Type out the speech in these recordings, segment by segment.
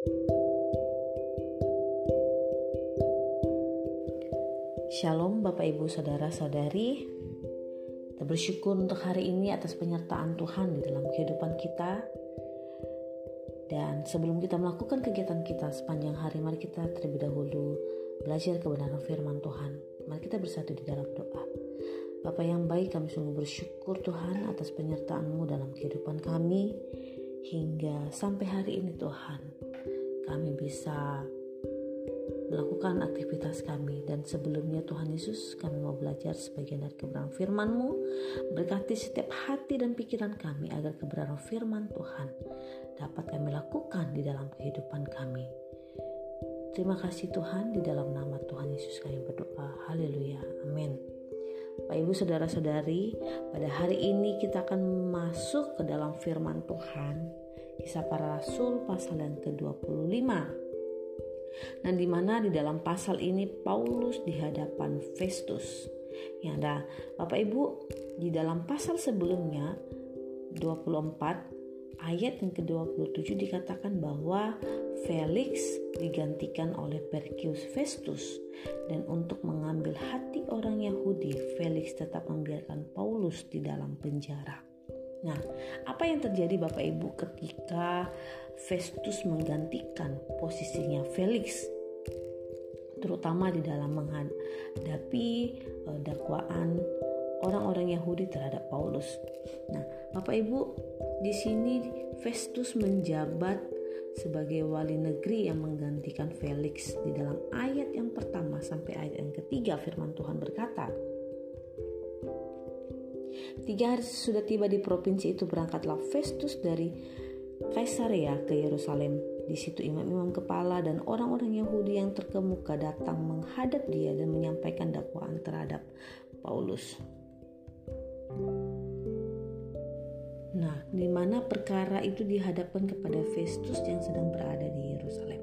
Shalom Bapak Ibu Saudara-saudari Kita bersyukur untuk hari ini atas penyertaan Tuhan di dalam kehidupan kita. Dan sebelum kita melakukan kegiatan kita sepanjang hari Mari kita terlebih dahulu belajar kebenaran firman Tuhan. Mari kita bersatu di dalam doa. Bapak yang baik kami sungguh bersyukur Tuhan atas penyertaan-Mu dalam kehidupan kami Hingga sampai hari ini Tuhan Kami bisa melakukan aktivitas kami. Dan sebelumnya Tuhan Yesus kami mau belajar sebagian dari kebenaran firman-Mu. Berkati setiap hati dan pikiran kami agar kebenaran firman Tuhan dapat kami lakukan di dalam kehidupan kami. Terima kasih Tuhan di dalam nama Tuhan Yesus kami berdoa. Haleluya. Amin. Pak Ibu saudara-saudari pada hari ini kita akan masuk ke dalam firman Tuhan Kisah para Rasul pasal yang ke-25 dan di mana di dalam pasal ini Paulus di hadapan Festus. Ya, ada Bapak Ibu di dalam pasal sebelumnya 24 ayat yang ke-27 dikatakan bahwa Felix digantikan oleh Perkius Festus dan untuk mengambil hati orang Yahudi Felix tetap membiarkan Paulus di dalam penjara. Nah, apa yang terjadi Bapak Ibu ketika Festus menggantikan posisinya Felix terutama di dalam menghadapi uh, dakwaan orang-orang Yahudi terhadap Paulus. Nah, Bapak Ibu, di sini Festus menjabat sebagai wali negeri yang menggantikan Felix di dalam ayat yang pertama sampai ayat yang ketiga firman Tuhan berkata, Tiga hari sudah tiba di provinsi itu berangkatlah Festus dari Kaisarea ke Yerusalem. Di situ imam-imam kepala dan orang-orang Yahudi yang terkemuka datang menghadap dia dan menyampaikan dakwaan terhadap Paulus. Nah, di mana perkara itu dihadapkan kepada Festus yang sedang berada di Yerusalem.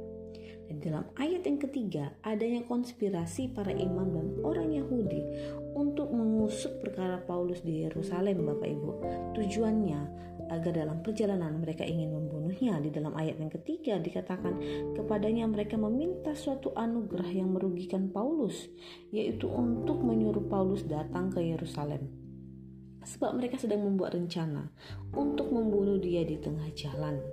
Dalam ayat yang ketiga, adanya konspirasi para imam dan orang Yahudi untuk mengusut perkara Paulus di Yerusalem, Bapak Ibu. Tujuannya agar dalam perjalanan mereka ingin membunuhnya. Di dalam ayat yang ketiga dikatakan kepadanya mereka meminta suatu anugerah yang merugikan Paulus, yaitu untuk menyuruh Paulus datang ke Yerusalem. Sebab mereka sedang membuat rencana untuk membunuh dia di tengah jalan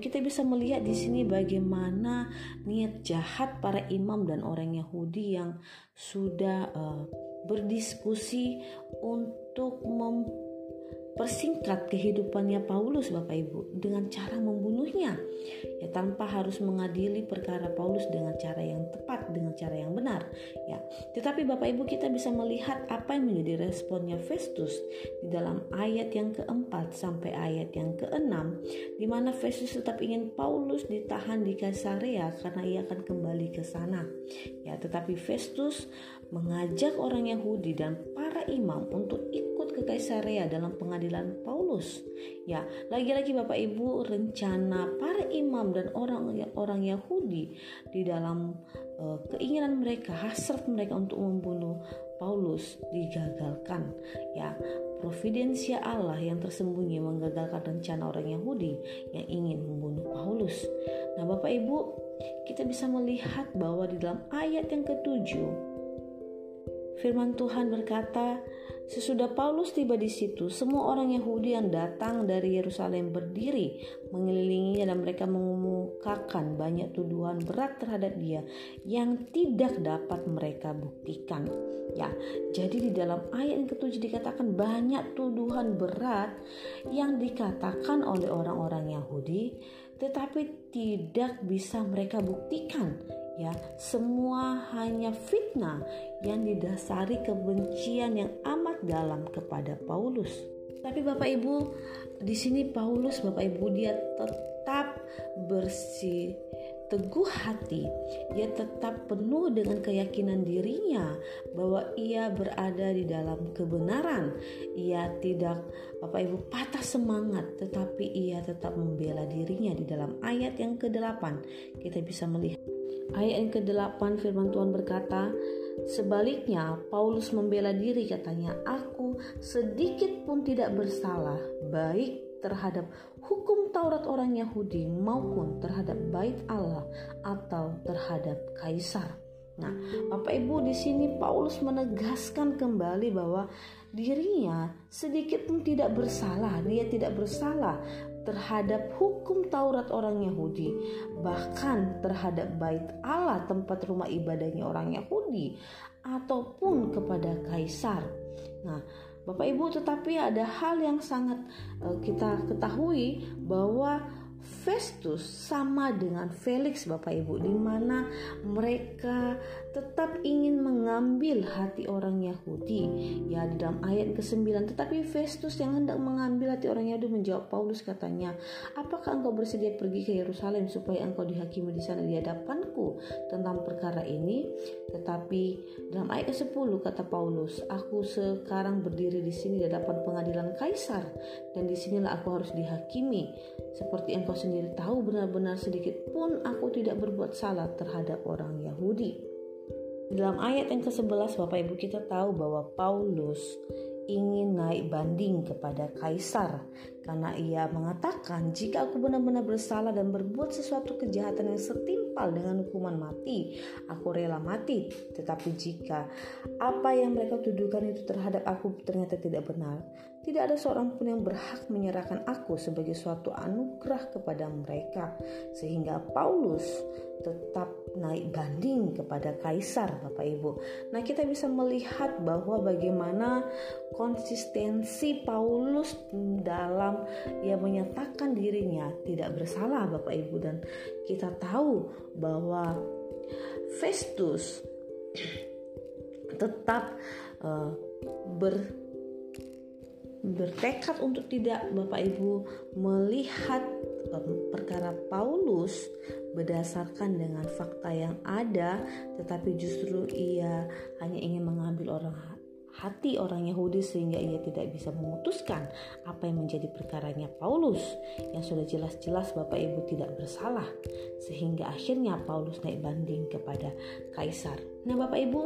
kita bisa melihat di sini bagaimana niat jahat para imam dan orang Yahudi yang sudah uh, berdiskusi untuk persingkat kehidupannya Paulus Bapak Ibu dengan cara membunuhnya. Ya tanpa harus mengadili perkara Paulus dengan cara yang tepat dengan cara yang benar. Ya tetapi Bapak Ibu kita bisa melihat apa yang menjadi responnya Festus di dalam ayat yang keempat sampai ayat yang keenam di mana Festus tetap ingin Paulus ditahan di Kaisarea karena ia akan kembali ke sana. Ya tetapi Festus mengajak orang Yahudi dan para imam untuk ikut ke Kaisarea dalam pengadilan Paulus. Ya, lagi-lagi Bapak Ibu, rencana para imam dan orang-orang Yahudi di dalam uh, keinginan mereka, hasrat mereka untuk membunuh Paulus digagalkan. Ya, providensia Allah yang tersembunyi menggagalkan rencana orang Yahudi yang ingin membunuh Paulus. Nah, Bapak Ibu, kita bisa melihat bahwa di dalam ayat yang ketujuh Firman Tuhan berkata, sesudah Paulus tiba di situ, semua orang Yahudi yang datang dari Yerusalem berdiri mengelilinginya dan mereka mengemukakan banyak tuduhan berat terhadap dia yang tidak dapat mereka buktikan. Ya, jadi di dalam ayat yang ketujuh dikatakan banyak tuduhan berat yang dikatakan oleh orang-orang Yahudi tetapi tidak bisa mereka buktikan ya semua hanya fitnah yang didasari kebencian yang amat dalam kepada Paulus. Tapi Bapak Ibu, di sini Paulus Bapak Ibu dia tetap bersih teguh hati, dia tetap penuh dengan keyakinan dirinya bahwa ia berada di dalam kebenaran. Ia tidak Bapak Ibu patah semangat, tetapi ia tetap membela dirinya di dalam ayat yang ke-8. Kita bisa melihat Ayat yang ke-8 firman Tuhan berkata, Sebaliknya, Paulus membela diri katanya, Aku sedikit pun tidak bersalah, baik terhadap hukum Taurat orang Yahudi maupun terhadap bait Allah atau terhadap kaisar. Nah, Bapak Ibu di sini Paulus menegaskan kembali bahwa dirinya sedikit pun tidak bersalah, dia tidak bersalah terhadap hukum Taurat orang Yahudi, bahkan terhadap bait Allah tempat rumah ibadahnya orang Yahudi ataupun kepada kaisar. Nah, Bapak Ibu, tetapi ada hal yang sangat uh, kita ketahui bahwa Festus sama dengan Felix Bapak Ibu di mana mereka tetap ingin mengambil hati orang Yahudi. Ya di dalam ayat ke-9 tetapi Festus yang hendak mengambil hati orang Yahudi menjawab Paulus katanya apakah engkau bersedia pergi ke Yerusalem supaya engkau dihakimi di sana di hadapanku tentang perkara ini? Tetapi dalam ayat ke-10 kata Paulus aku sekarang berdiri di sini di hadapan pengadilan kaisar dan di sinilah aku harus dihakimi. Seperti engkau sendiri tahu benar-benar sedikit pun aku tidak berbuat salah terhadap orang Yahudi. Dalam ayat yang ke-11 Bapak Ibu kita tahu bahwa Paulus ingin naik banding kepada kaisar karena ia mengatakan jika aku benar-benar bersalah dan berbuat sesuatu kejahatan yang setimpal dengan hukuman mati aku rela mati. Tetapi jika apa yang mereka tuduhkan itu terhadap aku ternyata tidak benar tidak ada seorang pun yang berhak menyerahkan aku sebagai suatu anugerah kepada mereka, sehingga Paulus tetap naik banding kepada kaisar, Bapak Ibu. Nah, kita bisa melihat bahwa bagaimana konsistensi Paulus dalam ia menyatakan dirinya tidak bersalah, Bapak Ibu, dan kita tahu bahwa Festus tetap uh, ber bertekad untuk tidak Bapak Ibu melihat perkara Paulus berdasarkan dengan fakta yang ada tetapi justru ia hanya ingin mengambil orang hati orang Yahudi sehingga ia tidak bisa memutuskan apa yang menjadi perkaranya Paulus yang sudah jelas-jelas Bapak Ibu tidak bersalah sehingga akhirnya Paulus naik banding kepada kaisar. Nah Bapak Ibu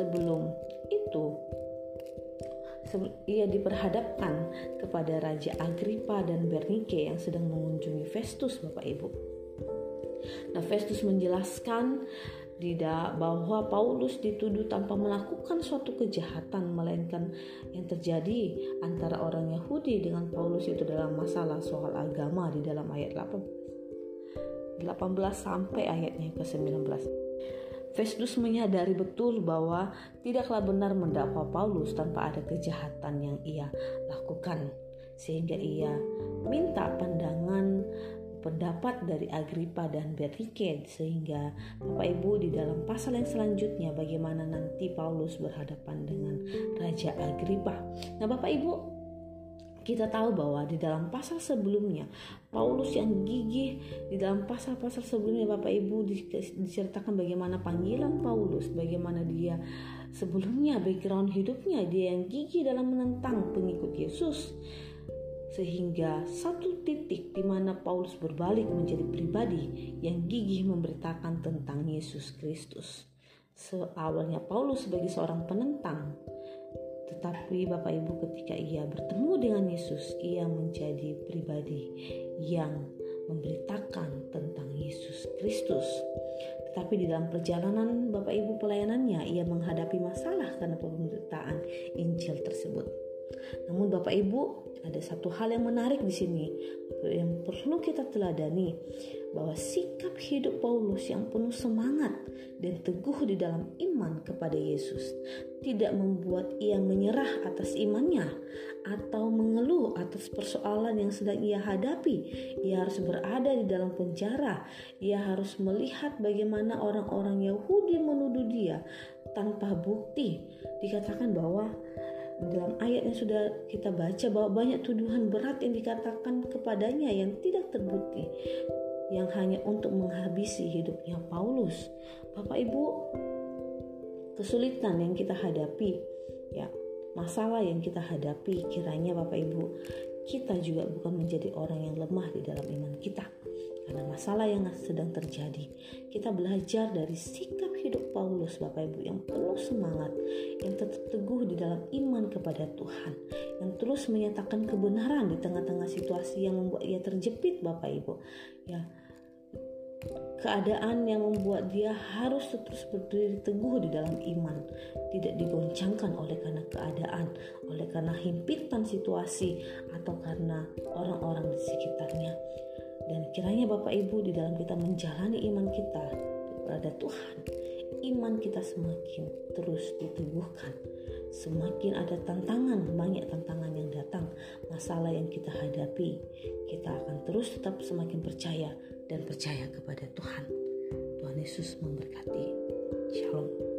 sebelum itu ia diperhadapkan kepada Raja Agripa dan Bernike yang sedang mengunjungi Festus Bapak Ibu. Nah Festus menjelaskan tidak bahwa Paulus dituduh tanpa melakukan suatu kejahatan melainkan yang terjadi antara orang Yahudi dengan Paulus itu dalam masalah soal agama di dalam ayat 8 18 sampai ayatnya ke-19. Festus menyadari betul bahwa tidaklah benar mendakwa Paulus tanpa ada kejahatan yang ia lakukan, sehingga ia minta pandangan pendapat dari Agripa dan Bernike sehingga Bapak Ibu di dalam pasal yang selanjutnya bagaimana nanti Paulus berhadapan dengan Raja Agripa. Nah Bapak Ibu kita tahu bahwa di dalam pasal sebelumnya Paulus yang gigih di dalam pasal-pasal sebelumnya Bapak Ibu diceritakan bagaimana panggilan Paulus, bagaimana dia sebelumnya background hidupnya dia yang gigih dalam menentang pengikut Yesus sehingga satu titik di mana Paulus berbalik menjadi pribadi yang gigih memberitakan tentang Yesus Kristus. Seawalnya Paulus sebagai seorang penentang, tetapi Bapak Ibu ketika ia bertemu dengan Yesus, ia menjadi pribadi yang memberitakan tentang Yesus Kristus. Tetapi di dalam perjalanan Bapak Ibu pelayanannya, ia menghadapi masalah karena pemberitaan Injil tersebut. Namun Bapak Ibu, ada satu hal yang menarik di sini yang perlu kita teladani bahwa sikap hidup Paulus yang penuh semangat dan teguh di dalam iman kepada Yesus tidak membuat ia menyerah atas imannya atau mengeluh atas persoalan yang sedang ia hadapi. Ia harus berada di dalam penjara. Ia harus melihat bagaimana orang-orang Yahudi menuduh dia tanpa bukti. Dikatakan bahwa dalam ayat yang sudah kita baca bahwa banyak tuduhan berat yang dikatakan kepadanya yang tidak terbukti yang hanya untuk menghabisi hidupnya Paulus. Bapak Ibu, kesulitan yang kita hadapi, ya, masalah yang kita hadapi, kiranya Bapak Ibu, kita juga bukan menjadi orang yang lemah di dalam iman kita. Karena masalah yang sedang terjadi, kita belajar dari sikap hidup Paulus Bapak Ibu yang penuh semangat, yang tetap teguh di dalam iman kepada Tuhan, yang terus menyatakan kebenaran di tengah-tengah situasi yang membuat ia terjepit Bapak Ibu. Ya, keadaan yang membuat dia harus terus berdiri teguh di dalam iman, tidak digoncangkan oleh karena keadaan, oleh karena himpitan situasi atau karena orang-orang di sekitarnya. Dan kiranya Bapak Ibu di dalam kita menjalani iman kita kepada Tuhan, iman kita semakin terus diteguhkan. Semakin ada tantangan, banyak tantangan yang datang, masalah yang kita hadapi, kita akan terus tetap semakin percaya dan percaya kepada Tuhan. Tuhan Yesus memberkati. Shalom.